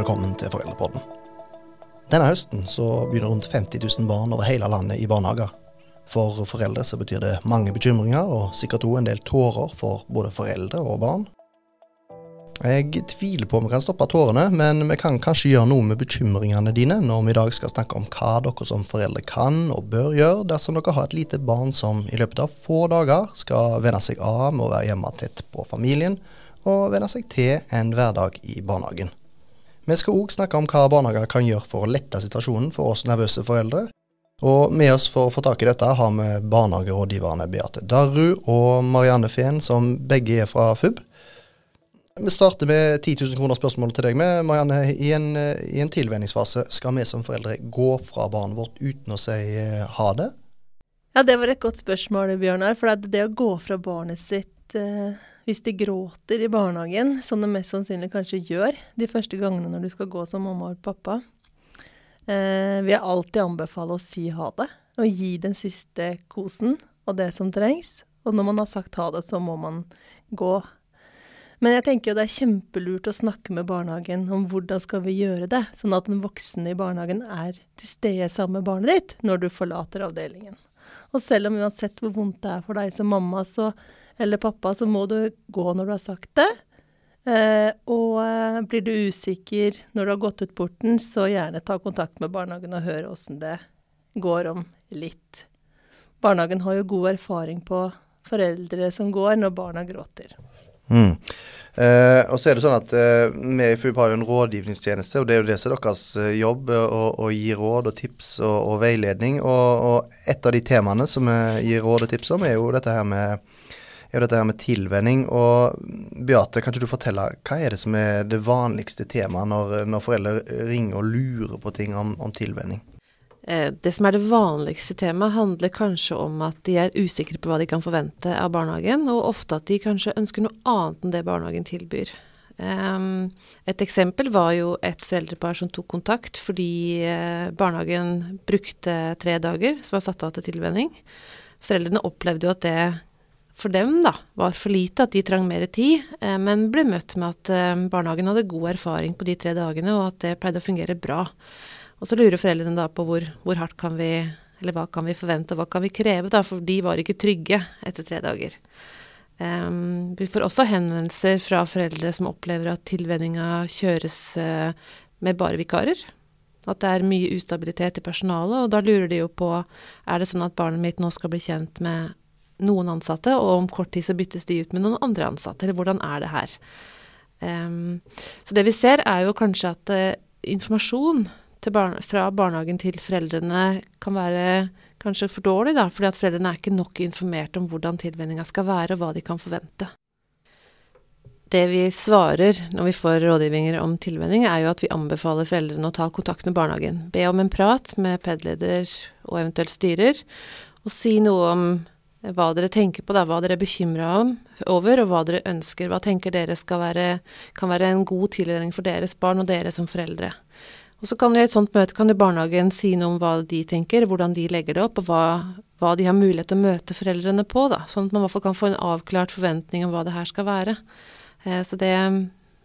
velkommen til Foreldrepodden. Denne høsten så begynner rundt 50 000 barn over hele landet i barnehager. For foreldre så betyr det mange bekymringer, og sikkert òg en del tårer for både foreldre og barn. Jeg tviler på om vi kan stoppe tårene, men vi kan kanskje gjøre noe med bekymringene dine når vi i dag skal snakke om hva dere som foreldre kan og bør gjøre dersom dere har et lite barn som i løpet av få dager skal venne seg av med å være hjemme tett på familien, og venne seg til en hverdag i barnehagen. Vi skal òg snakke om hva barnehager kan gjøre for å lette situasjonen for oss nervøse foreldre. Og med oss for å få tak i dette har vi barnehagerådgiverne Beate Darru og Marianne Fehn, som begge er fra FUB. Vi starter med 10 000 kroner spørsmål til deg. med, Marianne. I en, i en tilvenningsfase skal vi som foreldre gå fra barnet vårt uten å si eh, ha det? Ja, det var et godt spørsmål, Bjørnar. For det å gå fra barnet sitt eh, hvis de gråter i barnehagen, som de mest sannsynlig kanskje gjør de første gangene når du skal gå som mamma og pappa, eh, vil jeg alltid anbefale å si ha det. Og gi den siste kosen og det som trengs. Og når man har sagt ha det, så må man gå. Men jeg tenker jo det er kjempelurt å snakke med barnehagen om hvordan skal vi gjøre det, sånn at den voksne i barnehagen er til stede sammen med barnet ditt når du forlater avdelingen. Og selv om uansett hvor vondt det er for deg som mamma, så eller pappa, så må du gå når du har sagt det. Eh, og eh, blir du usikker når du har gått ut porten, så gjerne ta kontakt med barnehagen og hør åssen det går om litt. Barnehagen har jo god erfaring på foreldre som går når barna gråter. Mm. Eh, og så er det sånn at eh, Vi i FUB har jo en rådgivningstjeneste, og det er jo det som er deres eh, jobb. Å, å gi råd og tips og, og veiledning. Og, og, et av de temaene som vi gir råd og tips om, er jo dette her med er jo dette her med tilvenning. Og Beate, kan ikke du fortelle, hva er det som er det vanligste temaet når, når foreldre ringer og lurer på ting om, om tilvenning? Eh, det som er det vanligste temaet, handler kanskje om at de er usikre på hva de kan forvente av barnehagen, og ofte at de kanskje ønsker noe annet enn det barnehagen tilbyr. Et eksempel var jo et foreldrepar som tok kontakt fordi uh, barnehagen brukte tre dager som var satt av til tilvenning. Foreldrene opplevde jo at det for dem da, var for lite, at de trang mer tid, eh, men ble møtt med at eh, barnehagen hadde god erfaring på de tre dagene, og at det pleide å fungere bra. Og så lurer foreldrene da på hvor, hvor hardt kan vi eller hva kan vi forvente, og hva kan vi kreve, da, for de var ikke trygge etter tre dager. Um, vi får også henvendelser fra foreldre som opplever at tilvenninga kjøres uh, med bare vikarer. At det er mye ustabilitet i personalet, og da lurer de jo på er det sånn at barnet mitt nå skal bli kjent med noen ansatte, og om kort tid så byttes de ut med noen andre ansatte. Eller hvordan er det her? Um, så det vi ser, er jo kanskje at uh, informasjon barne, fra barnehagen til foreldrene kan være kanskje for dårlig, da, fordi at foreldrene er ikke nok informert om hvordan tilvenninga skal være, og hva de kan forvente. Det vi svarer når vi får rådgivninger om tilvenning, er jo at vi anbefaler foreldrene å ta kontakt med barnehagen. Be om en prat med PED-leder og eventuelt styrer, og si noe om hva dere tenker på, da, hva dere er bekymra over, og hva dere ønsker. Hva tenker dere være, kan være en god tilvenning for deres barn og dere som foreldre. Og så kan jo i et sånt møte kan jo barnehagen si noe om hva de tenker, hvordan de legger det opp, og hva, hva de har mulighet til å møte foreldrene på, da. Sånn at man i hvert fall kan få en avklart forventning om hva det her skal være. Eh, så det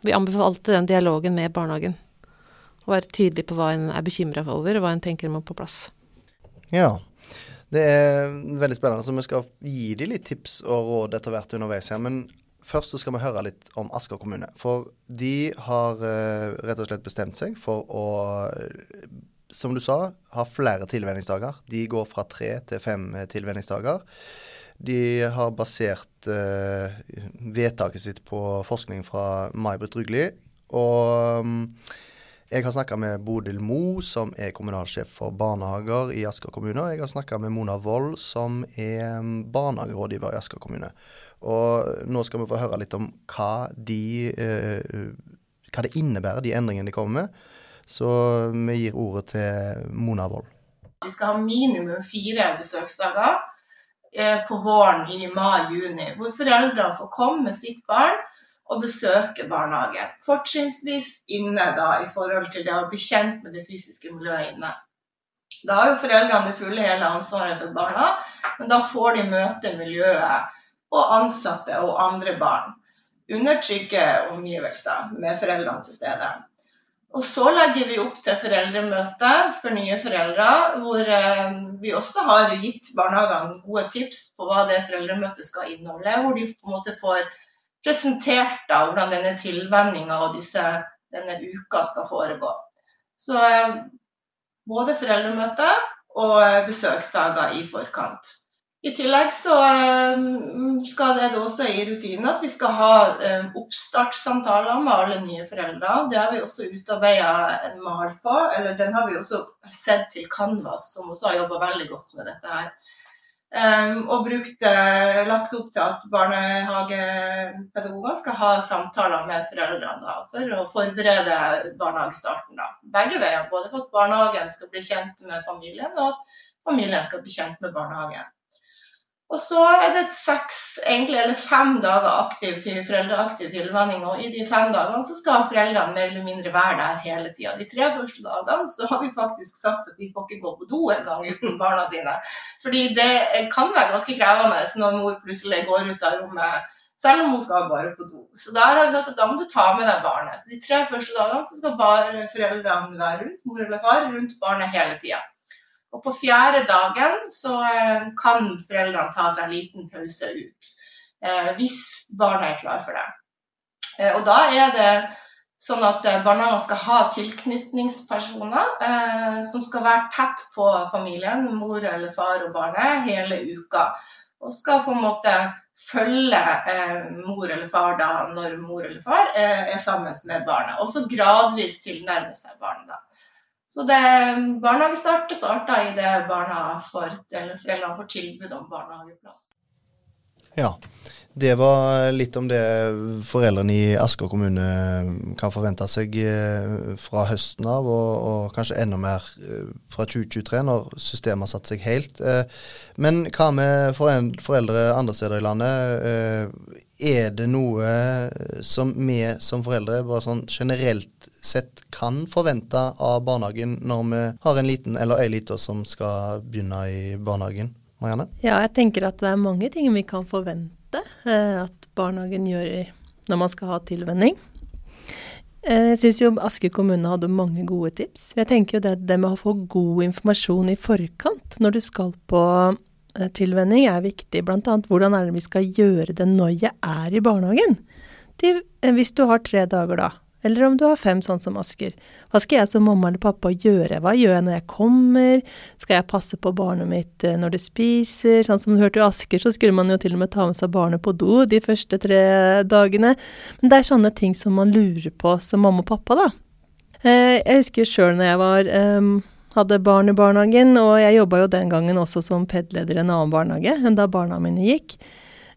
Vi anbefaler alltid den dialogen med barnehagen. Å være tydelig på hva en er bekymra over, og hva en tenker må på plass. Ja, det er veldig spennende, så vi skal gi dem litt tips og råd etter hvert underveis her. Men først så skal vi høre litt om Asker kommune. For de har uh, rett og slett bestemt seg for å, som du sa, ha flere tilvenningsdager. De går fra tre til fem tilvenningsdager. De har basert uh, vedtaket sitt på forskning fra May-Britt Rugli. Og um, jeg har snakka med Bodil Mo, som er kommunalsjef for barnehager i Asker kommune. Og jeg har snakka med Mona Wold, som er um, barnehagerådgiver i Asker kommune. Og nå skal vi få høre litt om hva, de, eh, hva det innebærer, de endringene de kommer med. Så vi gir ordet til Mona Wold. Vi skal ha minimum fire besøksdager eh, på våren i mai-juni, hvor foreldrene får komme med sitt barn å besøke barnehagen. Fortrinnsvis inne, da, i forhold til det å bli kjent med det fysiske miljøet inne. Da har jo foreldrene det fulle hele ansvaret for barna, men da får de møte miljøet og ansatte og andre barn. Under trygge omgivelser med foreldrene til stede. Og så legger vi opp til foreldremøte for nye foreldre, hvor eh, vi også har gitt barnehagene gode tips på hva det foreldremøtet skal inneholde. Hvor de på en måte får presentert da, hvordan denne tilvenninga og disse, denne uka skal foregå. Så eh, både foreldremøter og besøksdager i forkant. I tillegg så um, skal det også i rutinen at vi skal ha oppstartssamtaler med alle nye foreldre. Det har vi også utarbeida en mal på, eller den har vi også sett til Canvas, som også har jobba veldig godt med dette her. Um, og brukt, uh, lagt opp til at barnehagepedagoger skal ha samtaler med foreldrene da, for å forberede barnehagestarten. Da. Begge veier, både for at barnehagen skal bli kjent med familien, og at familien skal bli kjent med barnehagen. Og så er det seks, egentlig, eller fem dager aktiv til foreldreaktiv tilvenning. Og i de fem dagene så skal foreldrene mer eller mindre være der hele tida. De tre første dagene så har vi faktisk sagt at de får ikke gå på do engang uten barna sine. Fordi det kan være ganske krevende når mor plutselig går ut av rommet. Selv om hun skal bare på do. Så der har vi sagt at da må du ta med deg barnet. Så de tre første dagene så skal bare foreldrene være rundt, mor eller far, rundt barnet hele tida. Og på fjerde dagen så eh, kan foreldrene ta seg en liten pause ut. Eh, hvis barna er klar for det. Eh, og da er det sånn at barnehagene skal ha tilknytningspersoner som skal være tett på familien, mor eller far og barnet, hele uka. Og skal på en måte følge mor eller far da når mor eller far er sammen med barnet. Og så gradvis tilnærme seg barnet. da. Så det, barnehagestart starta i det barna får, foreldrene får tilbud om barnehageplass. Ja, det var litt om det foreldrene i Asker kommune kan forvente seg eh, fra høsten av, og, og kanskje enda mer eh, fra 2023, når systemet har satt seg helt. Eh, men hva med foreldre andre steder i landet? Er det noe som vi som foreldre bare sånn generelt sett kan forvente av barnehagen når vi har en liten eller ei lita som skal begynne i barnehagen? Marianne? Ja, jeg tenker at det er mange ting vi kan forvente eh, at barnehagen gjør når man skal ha tilvenning. Eh, jeg syns jo Asker kommune hadde mange gode tips. Jeg tenker jo det, det med å få god informasjon i forkant når du skal på eh, tilvenning er viktig. Bl.a. hvordan er det vi skal gjøre det når jeg er i barnehagen. Til, hvis du har tre dager da, eller om du har fem, sånn som Asker. Hva skal jeg som mamma eller pappa gjøre? Hva gjør jeg når jeg kommer? Skal jeg passe på barnet mitt eh, når det spiser? Sånn som du hørte i Asker, så skulle man jo til og med ta med seg barnet på do de første tre dagene. Men det er sånne ting som man lurer på som mamma og pappa, da. Eh, jeg husker sjøl når jeg var um, hadde barn i barnehagen, og jeg jobba jo den gangen også som PED-leder i en annen barnehage enn da barna mine gikk.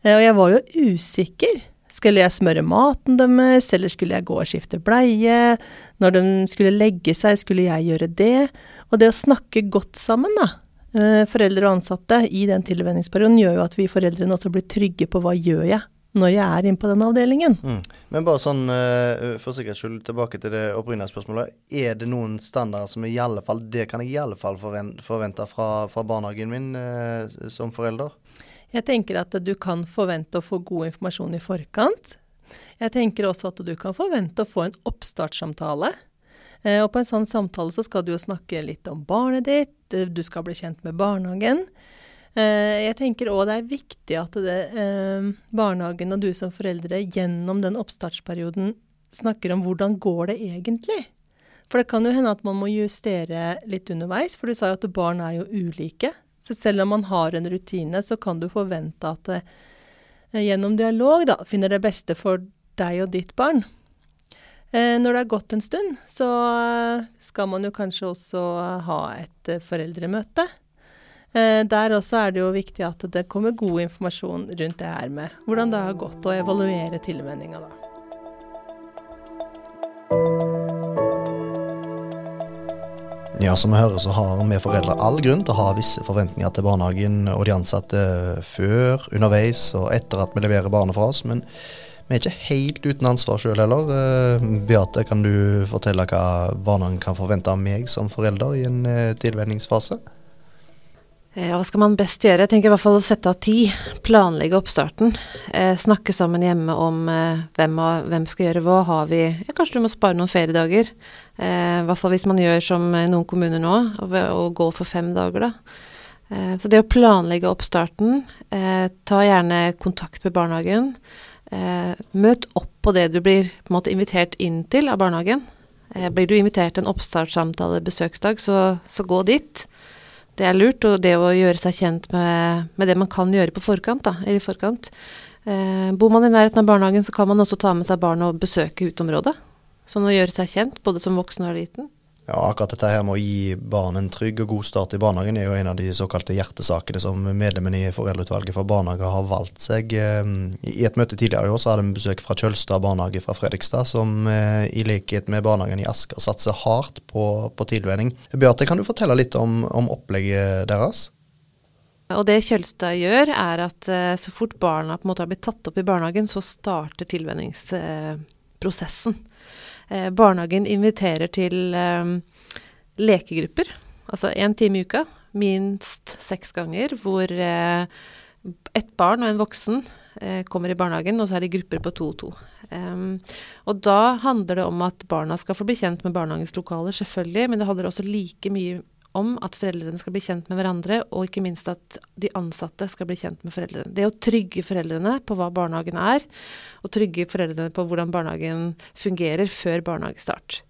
Eh, og jeg var jo usikker skulle jeg smøre maten deres, eller skulle jeg gå og skifte bleie? Når de skulle legge seg, skulle jeg gjøre det? Og det å snakke godt sammen, da, eh, foreldre og ansatte, i den tilvenningsperioden, gjør jo at vi foreldrene også blir trygge på hva gjør jeg når jeg er inne på den avdelingen. Mm. Men bare sånn eh, for sikkerhets skyld tilbake til det opprinnelige spørsmålet. Er det noen standarder som i alle fall, det kan jeg i alle fall forvente fra, fra barnehagen min eh, som forelder? Jeg tenker at du kan forvente å få god informasjon i forkant. Jeg tenker også at du kan forvente å få en oppstartssamtale. Eh, og på en sånn samtale så skal du jo snakke litt om barnet ditt, eh, du skal bli kjent med barnehagen. Eh, jeg tenker òg det er viktig at det, eh, barnehagen og du som foreldre gjennom den oppstartsperioden snakker om hvordan går det egentlig. For det kan jo hende at man må justere litt underveis, for du sa jo at barn er jo ulike. Så selv om man har en rutine, så kan du forvente at det eh, gjennom dialog da, finner det beste for deg og ditt barn. Eh, når det har gått en stund, så eh, skal man jo kanskje også ha et foreldremøte. Der også er det jo viktig at det kommer god informasjon rundt det her med hvordan det har gått, og evaluere tilvenninga da. Ja, som vi hører så har vi foreldre all grunn til å ha visse forventninger til barnehagen og de ansatte før, underveis og etter at vi leverer barnet fra oss. Men vi er ikke helt uten ansvar sjøl heller. Eh, Beate, kan du fortelle hva barnehagen kan forvente av meg som forelder i en eh, tilvenningsfase? Eh, hva skal man best gjøre? Jeg tenker i hvert fall å sette av tid. Planlegge oppstarten. Eh, snakke sammen hjemme om eh, hvem, og, hvem, skal gjøre hva. Har vi ja, Kanskje du må spare noen feriedager. Eh, I hvert fall hvis man gjør som noen kommuner nå, og, og går for fem dager, da. Eh, så det å planlegge oppstarten, eh, ta gjerne kontakt med barnehagen. møt opp på det du blir på en måte invitert inn til av barnehagen. blir du invitert til en oppstartssamtale besøksdag, så, så gå dit det er lurt. Og det å gjøre seg kjent med, med det man kan gjøre på forkant, da, eller forkant. Eh, bor man i nærheten av barnehagen, så kan man også ta med seg barn og besøke uteområdet. Sånn å gjøre seg kjent, både som voksen og liten. Ja, akkurat dette her med å gi barn en trygg og god start i barnehagen er jo en av de såkalte hjertesakene som medlemmene i Foreldreutvalget for barnehager har valgt seg. Ehm, I et møte tidligere i år så hadde vi besøk fra Kjølstad barnehage fra Fredrikstad, som eh, i likhet med barnehagen i Asker satser hardt på, på tilvenning. Beate, kan du fortelle litt om, om opplegget deres? Og det Kjølstad gjør, er at eh, så fort barna på en måte har blitt tatt opp i barnehagen, så starter tilvenningsprosessen. Eh, barnehagen inviterer til eh, lekegrupper, altså én time i uka, minst seks ganger, hvor eh, ett barn og en voksen eh, kommer i barnehagen, og så er det grupper på to og to. Um, og da handler det om at barna skal få bli kjent med barnehagens lokaler, selvfølgelig, men det handler også like mye om at foreldrene skal bli kjent med hverandre, og ikke minst at de ansatte skal bli kjent med foreldrene. Det å trygge foreldrene på hva barnehagen er, og trygge foreldrene på hvordan barnehagen fungerer før barnehagestart.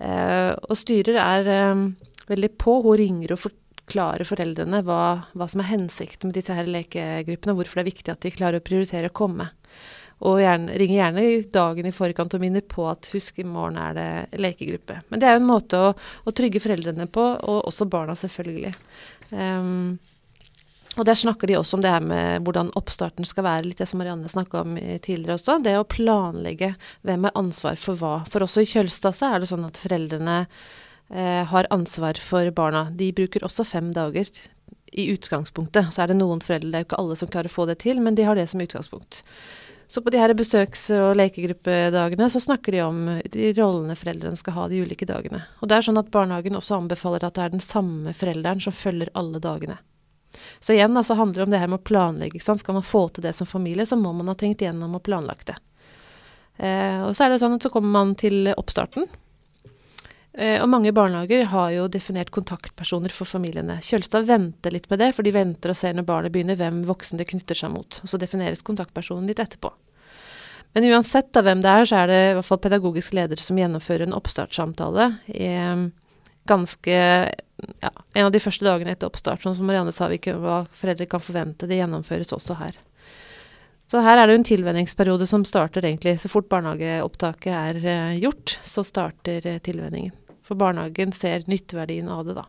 Eh, og styrer er eh, veldig på. Hun ringer og forklarer foreldrene hva, hva som er hensikten med disse her lekegruppene, og hvorfor det er viktig at de klarer å prioritere å komme. Og gjerne, ringer gjerne dagen i forkant og minner på at husk, i morgen er det lekegruppe. Men det er jo en måte å, å trygge foreldrene på, og også barna, selvfølgelig. Um, og der snakker de også om det her med hvordan oppstarten skal være, litt det som Marianne snakka om tidligere også. Det å planlegge hvem har ansvar for hva. For også i Kjølstad så er det sånn at foreldrene eh, har ansvar for barna. De bruker også fem dager i utgangspunktet. Så er det noen foreldre, det er jo ikke alle som klarer å få det til, men de har det som utgangspunkt. Så på de her besøks- og lekegruppedagene så snakker de om de rollene foreldrene skal ha de ulike dagene. Og det er sånn at barnehagen også anbefaler at det er den samme forelderen som følger alle dagene. Så igjen altså handler det om det her med å planlegge. Sant? Skal man få til det som familie, så må man ha tenkt igjennom og planlagt det. Eh, og så er det sånn at så kommer man til oppstarten. Eh, og mange barnehager har jo definert kontaktpersoner for familiene. Kjølstad venter litt med det, for de venter og ser når barnet begynner hvem voksen det knytter seg mot. Og så defineres kontaktpersonen litt etterpå. Men uansett av hvem det er, så er det i hvert fall pedagogisk leder som gjennomfører en oppstartssamtale. I, ganske ja, En av de første dagene etter oppstart, sånn som Marianne sa, hva foreldre kan forvente. Det gjennomføres også her. Så her er det en tilvenningsperiode som starter egentlig så fort barnehageopptaket er uh, gjort, så starter uh, tilvenningen. For barnehagen ser nytteverdien av det, da.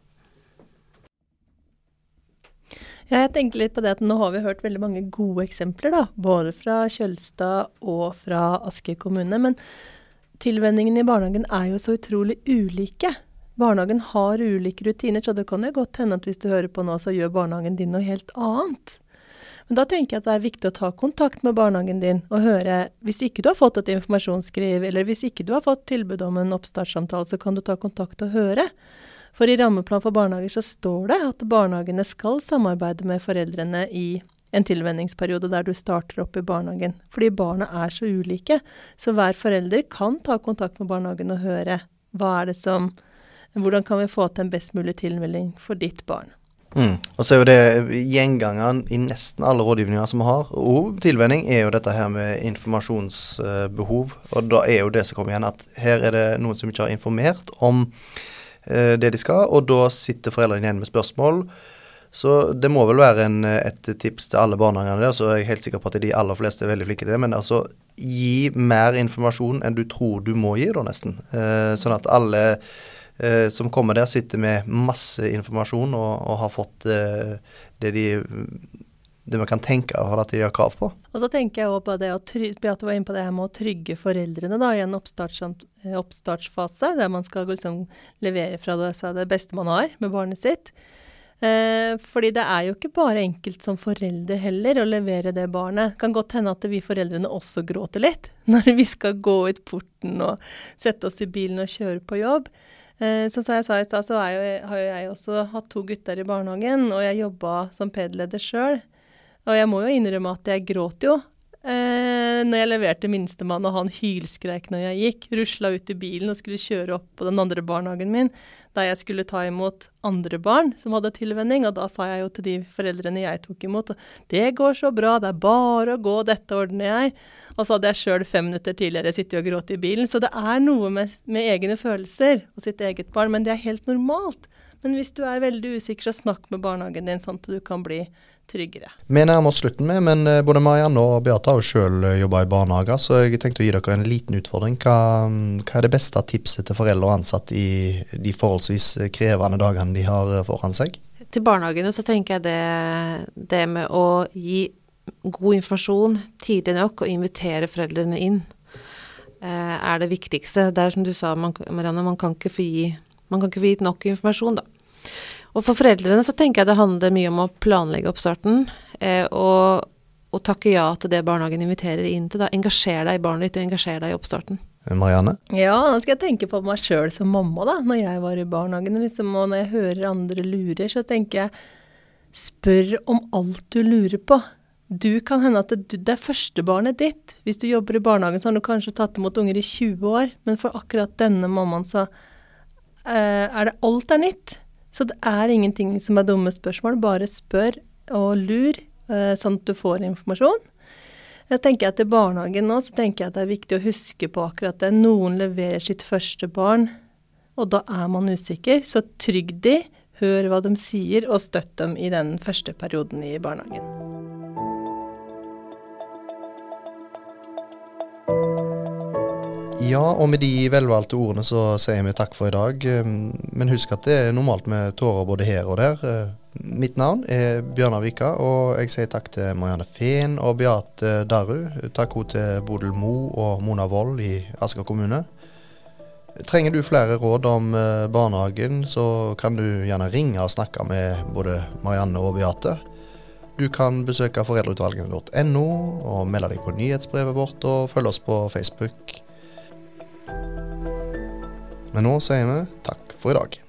Ja, jeg tenker litt på det at nå har vi hørt veldig mange gode eksempler, da. Både fra Kjølstad og fra Asker kommune. Men tilvenningen i barnehagen er jo så utrolig ulike. Barnehagen har ulike rutiner, så det kan jo godt hende at hvis du hører på nå, så gjør barnehagen din noe helt annet. Men da tenker jeg at det er viktig å ta kontakt med barnehagen din og høre Hvis ikke du har fått et informasjonsskriv, eller hvis ikke du har fått tilbud om en oppstartssamtale, så kan du ta kontakt og høre. For i rammeplan for barnehager så står det at barnehagene skal samarbeide med foreldrene i en tilvenningsperiode der du starter opp i barnehagen. Fordi barna er så ulike. Så hver forelder kan ta kontakt med barnehagen og høre hva er det som Hvordan kan vi få til en best mulig tilmelding for ditt barn? Mm. Og så er jo det gjengangeren i nesten alle rådgivninger som vi har, og tilvenning, er jo dette her med informasjonsbehov. Og da er jo det som kommer igjen, at her er det noen som ikke har informert om eh, det de skal, og da sitter foreldrene igjen med spørsmål. Så det må vel være en, et tips til alle barnehagene der, så er jeg helt sikker på at de aller fleste er veldig flinke til det. Men altså, gi mer informasjon enn du tror du må gi, da nesten. Eh, sånn at alle eh, som kommer der, sitter med masse informasjon og, og har fått eh, det de det man kan tenke av at de har krav på. Og så tenker jeg også på det å Beate var inne på det her med å trygge foreldrene da, i en eh, oppstartsfase, der man skal liksom levere fra det, det beste man har med barnet sitt. Eh, fordi det er jo ikke bare enkelt som forelder heller å levere det barnet. Det kan godt hende at vi foreldrene også gråter litt når vi skal gå ut porten og sette oss i bilen og kjøre på jobb. Eh, så som jeg sa i stad, så jo, har jo jeg også hatt to gutter i barnehagen, og jeg jobba som PED-leder sjøl. Og jeg må jo innrømme at jeg gråt jo eh, når jeg leverte minstemann, og han hylskreik når jeg gikk. Rusla ut i bilen og skulle kjøre opp på den andre barnehagen min, der jeg skulle ta imot andre barn som hadde tilvenning. Og da sa jeg jo til de foreldrene jeg tok imot, det går så bra, det er bare å gå, dette ordner jeg. Og så hadde jeg sjøl fem minutter tidligere sittet og grått i bilen. Så det er noe med, med egne følelser og sitt eget barn, men det er helt normalt. Men hvis du er veldig usikker, så snakk med barnehagen din, sånn at du kan bli tryggere. Vi nærmer oss slutten med, men eh, både Marianne og Beate har jo sjøl jobba i barnehager, så jeg tenkte å gi dere en liten utfordring. Hva, hva, er det beste tipset til foreldre og ansatte i de forholdsvis krevende dagene de har foran seg? Til barnehagene så tenker jeg det, det med å gi god informasjon tidlig nok og invitere foreldrene inn eh, er det viktigste. Det er som du sa, man, Marianne, man kan ikke få gi, man kan ikke få gitt nok informasjon, da. Og for foreldrene så tenker jeg det handler mye om å planlegge oppstarten. Eh, og, og, takke ja til det barnehagen inviterer inn til. da. Engasjer deg i barnet ditt, og engasjer deg i oppstarten. Marianne? Ja, nå skal jeg tenke på meg sjøl som mamma, da. Når jeg var i barnehagen, liksom, og når jeg hører andre lurer, så tenker jeg spør om alt du lurer på. Du kan hende at det, det er førstebarnet ditt. Hvis du jobber i barnehagen, så har du kanskje tatt imot unger i 20 år, men for akkurat denne mammaen så eh, er det alt er nytt. Så det er ingenting som er dumme spørsmål, bare spør og lur, eh, sånn at du får informasjon. Jeg tenker at I barnehagen nå så tenker jeg at det er viktig å huske på akkurat det. Noen leverer sitt første barn, og da er man usikker. Så trygg de, hør hva de sier, og støtt dem i den første perioden i barnehagen. Ja, og med de velvalgte ordene så sier vi takk for i dag. Um, men husk at det er normalt med tårer både her og der. Uh, mitt navn er Bjørnar Vika, og jeg sier takk til Marianne Fehn og Beate Darru. Takk også til Bodil Mo og Mona Wold i Asker kommune. Trenger du flere råd om uh, barnehagen, så kan du gjerne ringe og snakke med både Marianne og Beate. Du kan besøke foreldreutvalgene.no og melde deg på nyhetsbrevet vårt og følge oss på Facebook. Men nå sier vi takk for i dag.